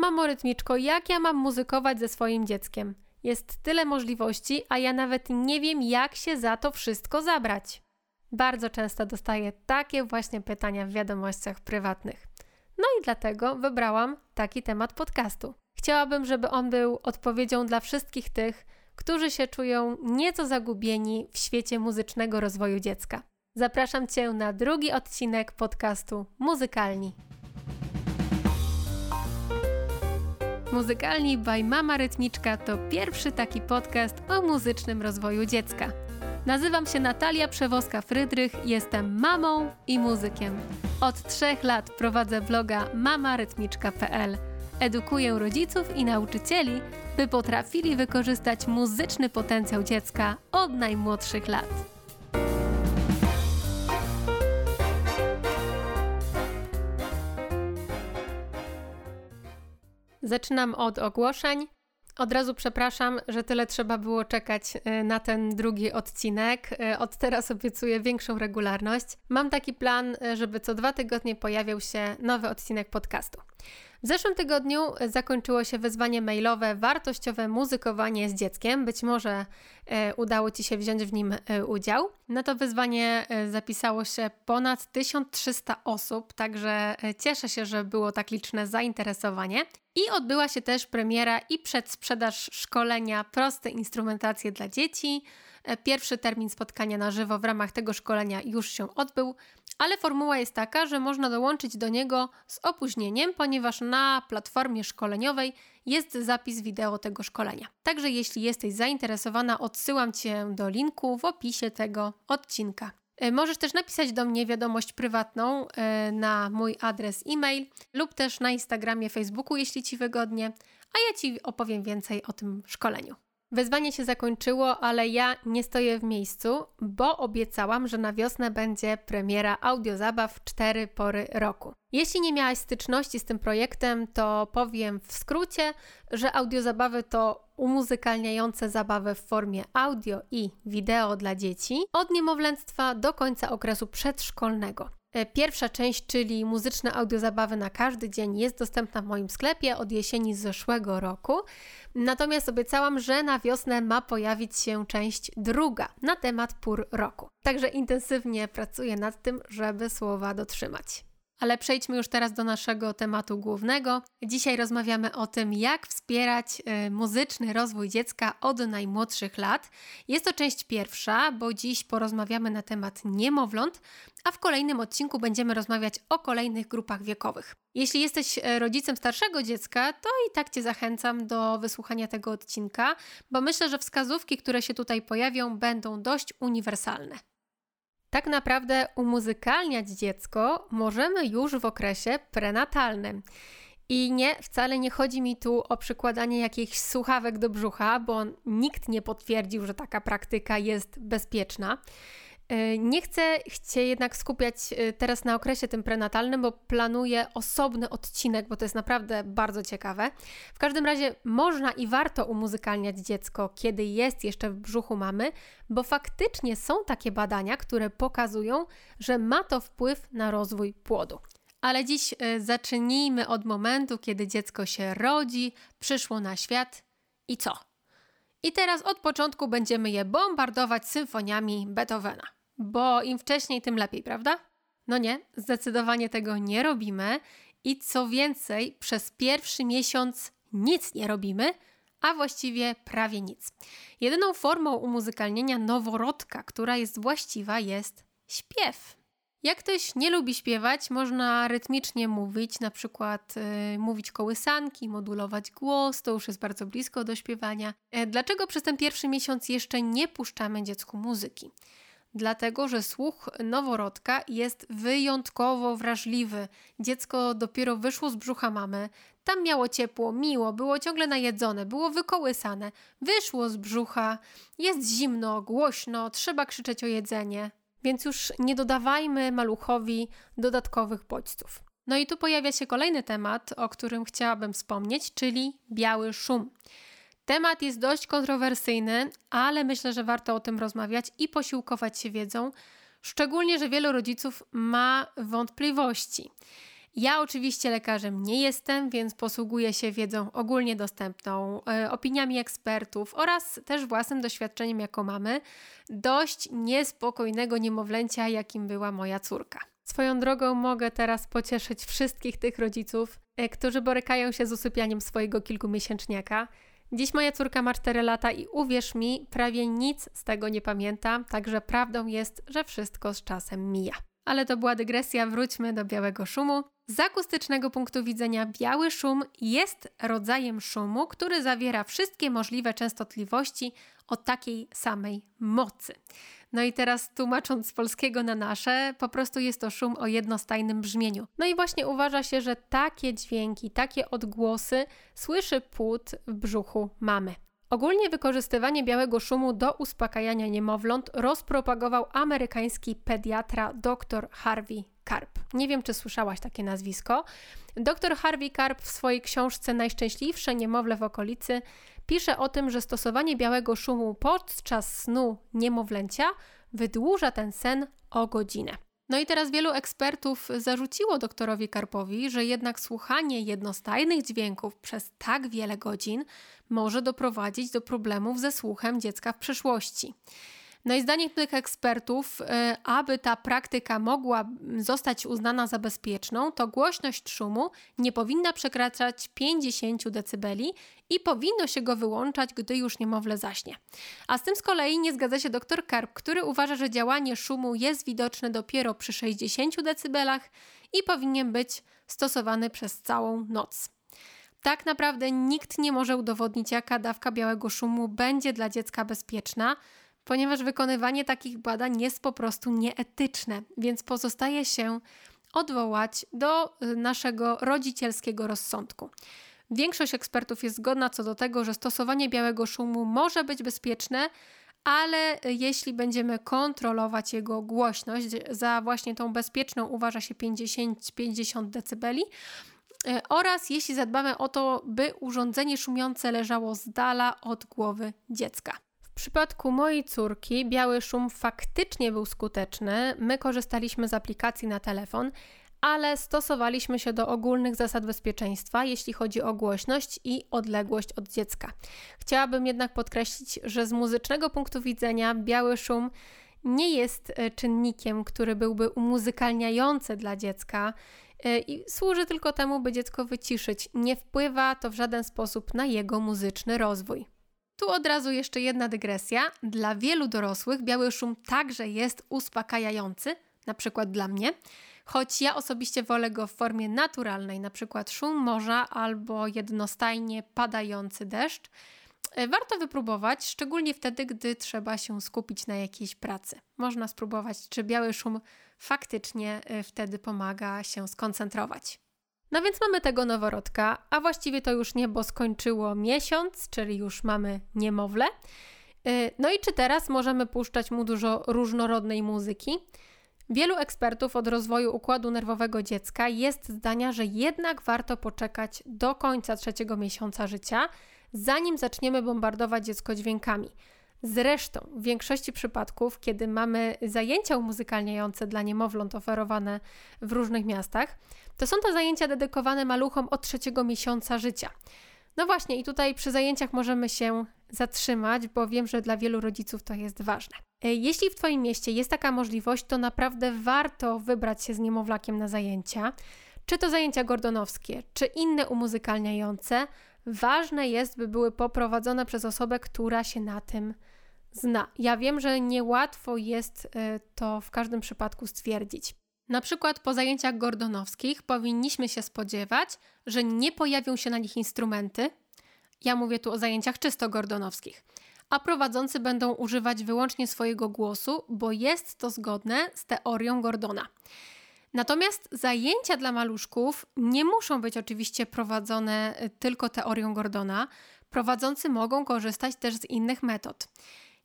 Mamo rytmiczko, jak ja mam muzykować ze swoim dzieckiem? Jest tyle możliwości, a ja nawet nie wiem, jak się za to wszystko zabrać. Bardzo często dostaję takie właśnie pytania w wiadomościach prywatnych. No i dlatego wybrałam taki temat podcastu. Chciałabym, żeby on był odpowiedzią dla wszystkich tych, którzy się czują nieco zagubieni w świecie muzycznego rozwoju dziecka. Zapraszam Cię na drugi odcinek podcastu Muzykalni. Muzykalni by Mama Rytmiczka to pierwszy taki podcast o muzycznym rozwoju dziecka. Nazywam się Natalia Przewoska-Frydrych, jestem mamą i muzykiem. Od trzech lat prowadzę bloga mamarytmiczka.pl. Edukuję rodziców i nauczycieli, by potrafili wykorzystać muzyczny potencjał dziecka od najmłodszych lat. Zaczynam od ogłoszeń. Od razu przepraszam, że tyle trzeba było czekać e, na ten drugi odcinek. E, od teraz obiecuję większą regularność. Mam taki plan, e, żeby co dwa tygodnie pojawiał się nowy odcinek podcastu. W zeszłym tygodniu zakończyło się wyzwanie mailowe Wartościowe muzykowanie z dzieckiem. Być może e, udało Ci się wziąć w nim e, udział. Na to wyzwanie e, zapisało się ponad 1300 osób, także cieszę się, że było tak liczne zainteresowanie. I odbyła się też premiera i przedsprzedaż szkolenia Proste instrumentacje dla dzieci. Pierwszy termin spotkania na żywo w ramach tego szkolenia już się odbył, ale formuła jest taka, że można dołączyć do niego z opóźnieniem, ponieważ na platformie szkoleniowej jest zapis wideo tego szkolenia. Także jeśli jesteś zainteresowana, odsyłam Cię do linku w opisie tego odcinka. E, możesz też napisać do mnie wiadomość prywatną e, na mój adres e-mail lub też na Instagramie, Facebooku, jeśli Ci wygodnie, a ja Ci opowiem więcej o tym szkoleniu. Wezwanie się zakończyło, ale ja nie stoję w miejscu, bo obiecałam, że na wiosnę będzie premiera audiozabaw cztery pory roku. Jeśli nie miałaś styczności z tym projektem, to powiem w skrócie, że audiozabawy to umuzykalniające zabawy w formie audio i wideo dla dzieci od niemowlęctwa do końca okresu przedszkolnego. E, pierwsza część, czyli muzyczne audiozabawy na każdy dzień, jest dostępna w moim sklepie od jesieni zeszłego roku. Natomiast obiecałam, że na wiosnę ma pojawić się część druga na temat pór roku. Także intensywnie pracuję nad tym, żeby słowa dotrzymać. Ale przejdźmy już teraz do naszego tematu głównego. Dzisiaj rozmawiamy o tym, jak wspierać y, muzyczny rozwój dziecka od najmłodszych lat. Jest to część pierwsza, bo dziś porozmawiamy na temat niemowląt, a w kolejnym odcinku będziemy rozmawiać o kolejnych grupach wiekowych. Jeśli jesteś y, rodzicem starszego dziecka, to i tak Cię zachęcam do wysłuchania tego odcinka, bo myślę, że wskazówki, które się tutaj pojawią, będą dość uniwersalne. Tak naprawdę umuzykalniać dziecko możemy już w okresie prenatalnym. I nie, wcale nie chodzi mi tu o przykładanie jakichś słuchawek do brzucha, bo nikt nie potwierdził, że taka praktyka jest bezpieczna. E, nie chcę się jednak skupiać e, teraz na okresie tym prenatalnym, bo planuję osobny odcinek, bo to jest naprawdę bardzo ciekawe. W każdym razie można i warto umuzykalniać dziecko, kiedy jest jeszcze w brzuchu mamy, bo faktycznie są takie badania, które pokazują, że ma to wpływ na rozwój płodu. Ale dziś e, zacznijmy od momentu, kiedy dziecko się rodzi, przyszło na świat i co? I teraz od początku będziemy je bombardować symfoniami Beethovena bo im wcześniej, tym lepiej, prawda? No nie, zdecydowanie tego nie robimy i co więcej, przez pierwszy miesiąc nic nie robimy, a właściwie prawie nic. Jedyną formą umuzykalnienia noworodka, która jest właściwa, jest śpiew. Jak ktoś nie lubi śpiewać, można rytmicznie mówić, na przykład yy, mówić kołysanki, modulować głos, to już jest bardzo blisko do śpiewania. E, dlaczego przez ten pierwszy miesiąc jeszcze nie puszczamy dziecku muzyki? Dlatego że słuch noworodka jest wyjątkowo wrażliwy. Dziecko dopiero wyszło z brzucha mamy, tam miało ciepło, miło, było ciągle najedzone, było wykołysane, wyszło z brzucha, jest zimno, głośno, trzeba krzyczeć o jedzenie. Więc już nie dodawajmy maluchowi dodatkowych bodźców. No i tu pojawia się kolejny temat, o którym chciałabym wspomnieć, czyli biały szum. Temat jest dość kontrowersyjny, ale myślę, że warto o tym rozmawiać i posiłkować się wiedzą, szczególnie, że wielu rodziców ma wątpliwości. Ja oczywiście lekarzem nie jestem, więc posługuję się wiedzą ogólnie dostępną, e, opiniami ekspertów oraz też własnym doświadczeniem jako mamy dość niespokojnego niemowlęcia, jakim była moja córka. Swoją drogą mogę teraz pocieszyć wszystkich tych rodziców, e, którzy borykają się z usypianiem swojego kilkumiesięczniaka. Dziś moja córka ma 4 lata i uwierz mi, prawie nic z tego nie pamiętam, także prawdą jest, że wszystko z czasem mija. Ale to była dygresja, wróćmy do białego szumu. Z akustycznego punktu widzenia biały szum jest rodzajem szumu, który zawiera wszystkie możliwe częstotliwości o takiej samej mocy. No i teraz tłumacząc z polskiego na nasze, po prostu jest to szum o jednostajnym brzmieniu. No i właśnie uważa się, że takie dźwięki, takie odgłosy słyszy płód w brzuchu mamy. Ogólnie wykorzystywanie białego szumu do uspokajania niemowląt rozpropagował amerykański pediatra dr Harvey Karp. Nie wiem, czy słyszałaś takie nazwisko. Dr Harvey Karp w swojej książce Najszczęśliwsze niemowlę w okolicy pisze o tym, że stosowanie białego szumu podczas snu niemowlęcia wydłuża ten sen o godzinę. No i teraz wielu ekspertów zarzuciło doktorowi Karpowi, że jednak słuchanie jednostajnych dźwięków przez tak wiele godzin może doprowadzić do problemów ze słuchem dziecka w przyszłości. No i zdaniem tych ekspertów, e, aby ta praktyka mogła zostać uznana za bezpieczną, to głośność szumu nie powinna przekraczać 50 dB i powinno się go wyłączać, gdy już niemowlę zaśnie. A z tym z kolei nie zgadza się dr Karp, który uważa, że działanie szumu jest widoczne dopiero przy 60 dB i powinien być stosowany przez całą noc. Tak naprawdę nikt nie może udowodnić, jaka dawka białego szumu będzie dla dziecka bezpieczna, ponieważ wykonywanie takich badań jest po prostu nieetyczne, więc pozostaje się odwołać do y, naszego rodzicielskiego rozsądku. Większość ekspertów jest zgodna co do tego, że stosowanie białego szumu może być bezpieczne, ale jeśli będziemy kontrolować jego głośność, za właśnie tą bezpieczną uważa się 50-50 dB, y, oraz jeśli zadbamy o to, by urządzenie szumiące leżało z dala od głowy dziecka. W przypadku mojej córki biały szum faktycznie był skuteczny. My korzystaliśmy z aplikacji na telefon, ale stosowaliśmy się do ogólnych zasad bezpieczeństwa, jeśli chodzi o głośność i odległość od dziecka. Chciałabym jednak podkreślić, że z muzycznego punktu widzenia biały szum nie jest e, czynnikiem, który byłby umuzykalniający dla dziecka e, i służy tylko temu, by dziecko wyciszyć. Nie wpływa to w żaden sposób na jego muzyczny rozwój. Tu od razu jeszcze jedna dygresja. Dla wielu dorosłych biały szum także jest uspokajający, na przykład dla mnie, choć ja osobiście wolę go w formie naturalnej, na przykład szum morza albo jednostajnie padający deszcz. E, warto wypróbować, szczególnie wtedy, gdy trzeba się skupić na jakiejś pracy. Można spróbować, czy biały szum faktycznie e, wtedy pomaga się skoncentrować. No więc mamy tego noworodka, a właściwie to już niebo skończyło miesiąc, czyli już mamy niemowlę. Y, no i czy teraz możemy puszczać mu dużo różnorodnej muzyki? Wielu ekspertów od rozwoju układu nerwowego dziecka jest zdania, że jednak warto poczekać do końca trzeciego miesiąca życia, zanim zaczniemy bombardować dziecko dźwiękami. Zresztą w większości przypadków, kiedy mamy zajęcia umuzykalniające dla niemowląt oferowane w różnych miastach, to są to zajęcia dedykowane maluchom od trzeciego miesiąca życia. No właśnie, i tutaj przy zajęciach możemy się zatrzymać, bo wiem, że dla wielu rodziców to jest ważne. E, jeśli w Twoim mieście jest taka możliwość, to naprawdę warto wybrać się z niemowlakiem na zajęcia. Czy to zajęcia gordonowskie, czy inne umuzykalniające, ważne jest, by były poprowadzone przez osobę, która się na tym zna. Ja wiem, że niełatwo jest e, to w każdym przypadku stwierdzić. Na przykład po zajęciach gordonowskich powinniśmy się spodziewać, że nie pojawią się na nich instrumenty. Ja mówię tu o zajęciach czysto gordonowskich. A prowadzący będą używać wyłącznie swojego głosu, bo jest to zgodne z teorią Gordona. Natomiast zajęcia dla maluszków nie muszą być oczywiście prowadzone tylko teorią Gordona. Prowadzący mogą korzystać też z innych metod.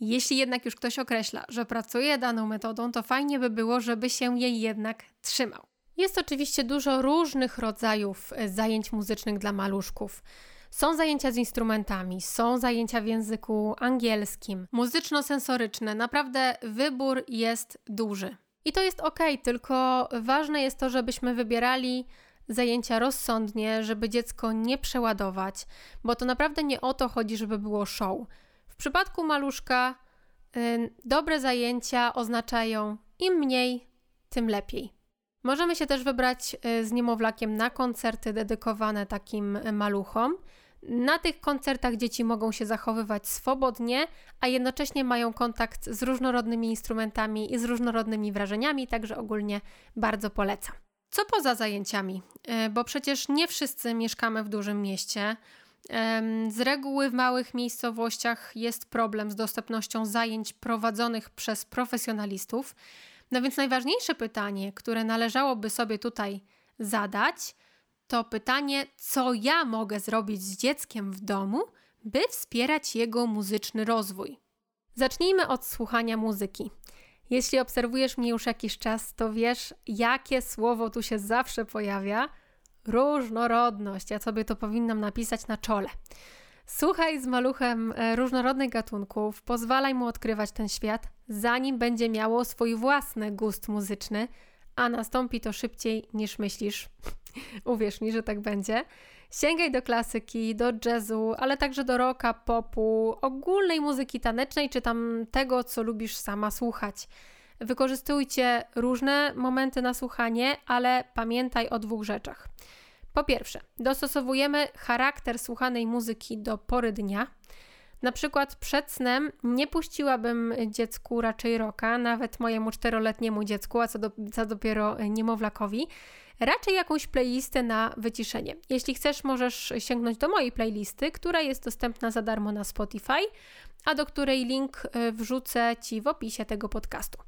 Jeśli jednak już ktoś określa, że pracuje daną metodą, to fajnie by było, żeby się jej jednak trzymał. Jest oczywiście dużo różnych rodzajów e, zajęć muzycznych dla maluszków. Są zajęcia z instrumentami, są zajęcia w języku angielskim, muzyczno-sensoryczne. Naprawdę wybór jest duży. I to jest ok, tylko ważne jest to, żebyśmy wybierali zajęcia rozsądnie, żeby dziecko nie przeładować, bo to naprawdę nie o to chodzi, żeby było show. W przypadku maluszka y, dobre zajęcia oznaczają im mniej, tym lepiej. Możemy się też wybrać y, z niemowlakiem na koncerty dedykowane takim maluchom. Na tych koncertach dzieci mogą się zachowywać swobodnie, a jednocześnie mają kontakt z różnorodnymi instrumentami i z różnorodnymi wrażeniami, także ogólnie bardzo polecam. Co poza zajęciami? E, bo przecież nie wszyscy mieszkamy w dużym mieście. Z reguły w małych miejscowościach jest problem z dostępnością zajęć prowadzonych przez profesjonalistów. No więc najważniejsze pytanie, które należałoby sobie tutaj zadać, to pytanie, co ja mogę zrobić z dzieckiem w domu, by wspierać jego muzyczny rozwój. Zacznijmy od słuchania muzyki. Jeśli obserwujesz mnie już jakiś czas, to wiesz, jakie słowo tu się zawsze pojawia. Różnorodność. Ja sobie to powinnam napisać na czole. Słuchaj z maluchem e, różnorodnych gatunków, pozwalaj mu odkrywać ten świat, zanim będzie miało swój własny gust muzyczny, a nastąpi to szybciej niż myślisz. Uwierz mi, że tak będzie. Sięgaj do klasyki, do jazzu, ale także do rocka, popu, ogólnej muzyki tanecznej, czy tam tego, co lubisz sama słuchać. Wykorzystujcie różne momenty na słuchanie, ale pamiętaj o dwóch rzeczach. Po pierwsze, dostosowujemy charakter słuchanej muzyki do pory dnia. Na przykład przed snem nie puściłabym dziecku raczej roka, nawet mojemu czteroletniemu dziecku, a co, do, co dopiero niemowlakowi raczej jakąś playlistę na wyciszenie. Jeśli chcesz, możesz sięgnąć do mojej playlisty, która jest dostępna za darmo na Spotify, a do której link e, wrzucę Ci w opisie tego podcastu.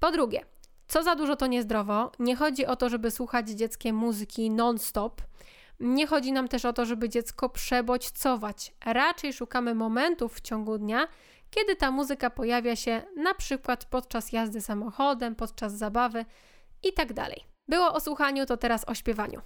Po drugie, co za dużo to niezdrowo. Nie chodzi o to, żeby słuchać dzieckiem muzyki non-stop. Nie chodzi nam też o to, żeby dziecko przebodźcować. Raczej szukamy momentów w ciągu dnia, kiedy ta muzyka pojawia się na przykład podczas jazdy samochodem, podczas zabawy itd. Tak było o słuchaniu, to teraz o śpiewaniu.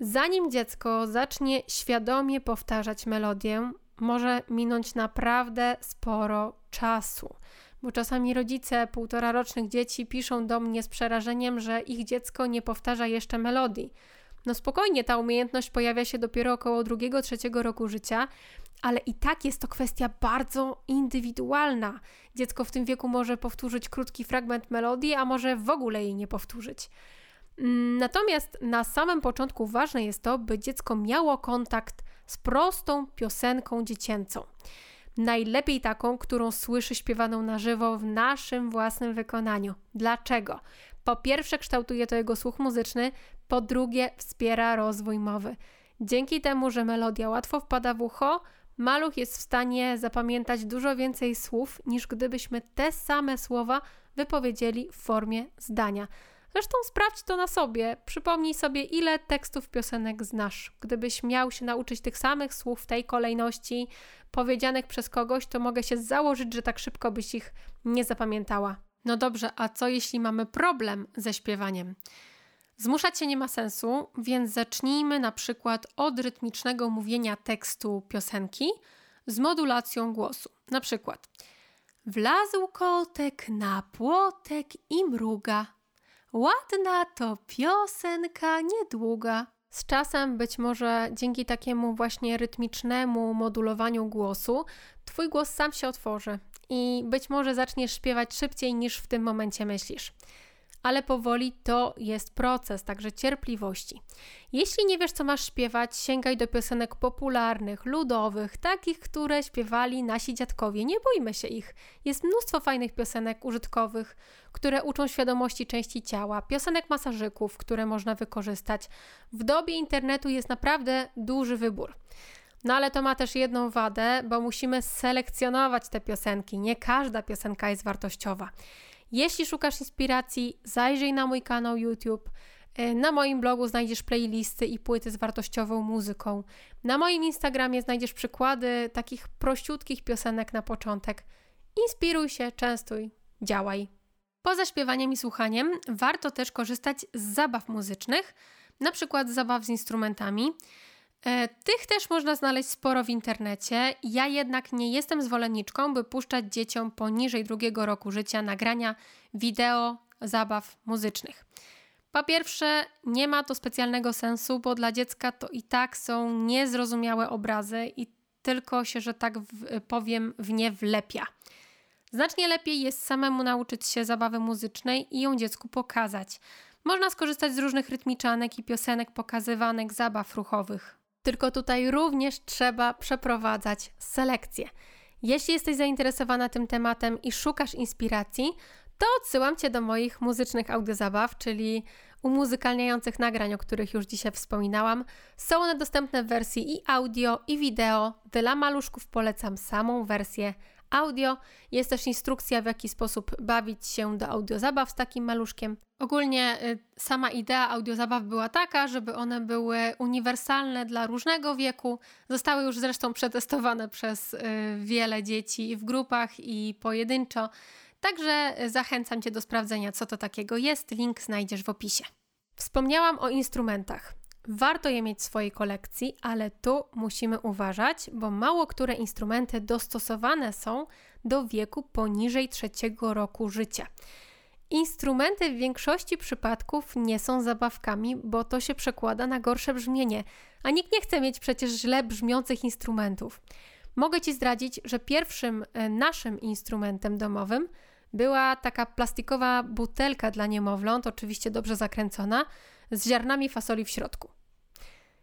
Zanim dziecko zacznie świadomie powtarzać melodię, może minąć naprawdę sporo czasu. Bo czasami rodzice półtora rocznych dzieci piszą do mnie z przerażeniem, że ich dziecko nie powtarza jeszcze melodii. No spokojnie, ta umiejętność pojawia się dopiero około drugiego, trzeciego roku życia, ale i tak jest to kwestia bardzo indywidualna. Dziecko w tym wieku może powtórzyć krótki fragment melodii, a może w ogóle jej nie powtórzyć. Mm, natomiast na samym początku ważne jest to, by dziecko miało kontakt z prostą piosenką dziecięcą. Najlepiej taką, którą słyszy śpiewaną na żywo w naszym własnym wykonaniu. Dlaczego? Po pierwsze, kształtuje to jego słuch muzyczny, po drugie, wspiera rozwój mowy. Dzięki temu, że melodia łatwo wpada w ucho, maluch jest w stanie zapamiętać dużo więcej słów, niż gdybyśmy te same słowa wypowiedzieli w formie zdania. Zresztą sprawdź to na sobie. Przypomnij sobie, ile tekstów piosenek znasz. Gdybyś miał się nauczyć tych samych słów w tej kolejności, powiedzianych przez kogoś, to mogę się założyć, że tak szybko byś ich nie zapamiętała. No dobrze, a co jeśli mamy problem ze śpiewaniem? Zmuszać się nie ma sensu, więc zacznijmy na przykład od rytmicznego mówienia tekstu piosenki z modulacją głosu. Na przykład Wlazł kotek na płotek i mruga, Ładna to piosenka niedługa. Z czasem, być może dzięki takiemu właśnie rytmicznemu modulowaniu głosu, Twój głos sam się otworzy i być może zaczniesz śpiewać szybciej niż w tym momencie myślisz ale powoli to jest proces, także cierpliwości. Jeśli nie wiesz, co masz śpiewać, sięgaj do piosenek popularnych, ludowych, takich, które śpiewali nasi dziadkowie. Nie bójmy się ich. Jest mnóstwo fajnych piosenek użytkowych, które uczą świadomości części ciała, piosenek masażyków, które można wykorzystać. W dobie internetu jest naprawdę duży wybór. No ale to ma też jedną wadę, bo musimy selekcjonować te piosenki. Nie każda piosenka jest wartościowa. Jeśli szukasz inspiracji, zajrzyj na mój kanał YouTube. E, na moim blogu znajdziesz playlisty i płyty z wartościową muzyką. Na moim Instagramie znajdziesz przykłady takich prościutkich piosenek na początek. Inspiruj się, częstuj, działaj. Poza śpiewaniem i słuchaniem, warto też korzystać z zabaw muzycznych, na przykład zabaw z instrumentami. E, tych też można znaleźć sporo w internecie. Ja jednak nie jestem zwolenniczką, by puszczać dzieciom poniżej drugiego roku życia nagrania wideo zabaw muzycznych. Po pierwsze, nie ma to specjalnego sensu, bo dla dziecka to i tak są niezrozumiałe obrazy i tylko się, że tak w, powiem, w nie wlepia. Znacznie lepiej jest samemu nauczyć się zabawy muzycznej i ją dziecku pokazać. Można skorzystać z różnych rytmiczanek i piosenek pokazywanych zabaw ruchowych. Tylko tutaj również trzeba przeprowadzać selekcję. Jeśli jesteś zainteresowana tym tematem i szukasz inspiracji, to odsyłam Cię do moich muzycznych audiozabaw, czyli umuzykalniających nagrań, o których już dzisiaj wspominałam. Są one dostępne w wersji i audio, i wideo. Dla maluszków polecam samą wersję audio. Jest też instrukcja, w jaki sposób bawić się do audiozabaw z takim maluszkiem. Ogólnie y, sama idea audiozabaw była taka, żeby one były uniwersalne dla różnego wieku. Zostały już zresztą przetestowane przez y, wiele dzieci w grupach i pojedynczo. Także zachęcam Cię do sprawdzenia, co to takiego jest. Link znajdziesz w opisie. Wspomniałam o instrumentach. Warto je mieć w swojej kolekcji, ale tu musimy uważać, bo mało które instrumenty dostosowane są do wieku poniżej trzeciego roku życia. Instrumenty w większości przypadków nie są zabawkami, bo to się przekłada na gorsze brzmienie, a nikt nie chce mieć przecież źle brzmiących instrumentów. Mogę Ci zdradzić, że pierwszym e, naszym instrumentem domowym była taka plastikowa butelka dla niemowląt, oczywiście dobrze zakręcona, z ziarnami fasoli w środku.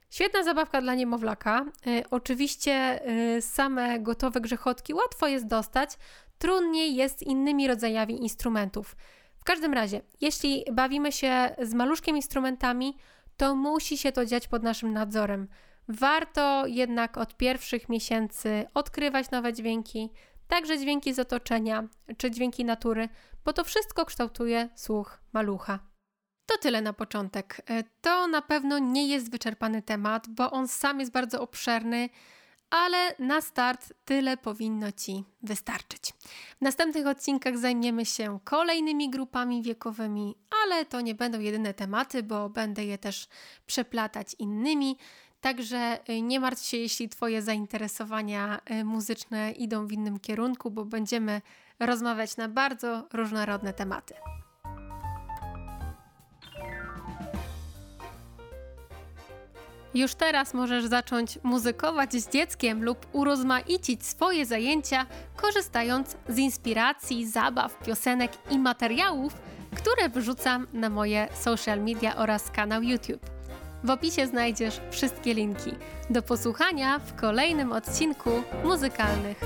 Świetna zabawka dla niemowlaka. Y, oczywiście y, same gotowe grzechotki łatwo jest dostać, trudniej jest innymi rodzajami instrumentów. W każdym razie, jeśli bawimy się z maluszkiem instrumentami, to musi się to dziać pod naszym nadzorem. Warto jednak od pierwszych miesięcy odkrywać nowe dźwięki, także dźwięki z otoczenia czy dźwięki natury, bo to wszystko kształtuje słuch malucha. To tyle na początek. E, to na pewno nie jest wyczerpany temat, bo on sam jest bardzo obszerny, ale na start tyle powinno Ci wystarczyć. W następnych odcinkach zajmiemy się kolejnymi grupami wiekowymi, ale to nie będą jedyne tematy, bo będę je też przeplatać innymi. Także e, nie martw się, jeśli Twoje zainteresowania e, muzyczne idą w innym kierunku, bo będziemy rozmawiać na bardzo różnorodne tematy. Już teraz możesz zacząć muzykować z dzieckiem lub urozmaicić swoje zajęcia, korzystając z inspiracji, zabaw, piosenek i materiałów, które wrzucam na moje social media oraz kanał YouTube. W opisie znajdziesz wszystkie linki. Do posłuchania w kolejnym odcinku muzykalnych.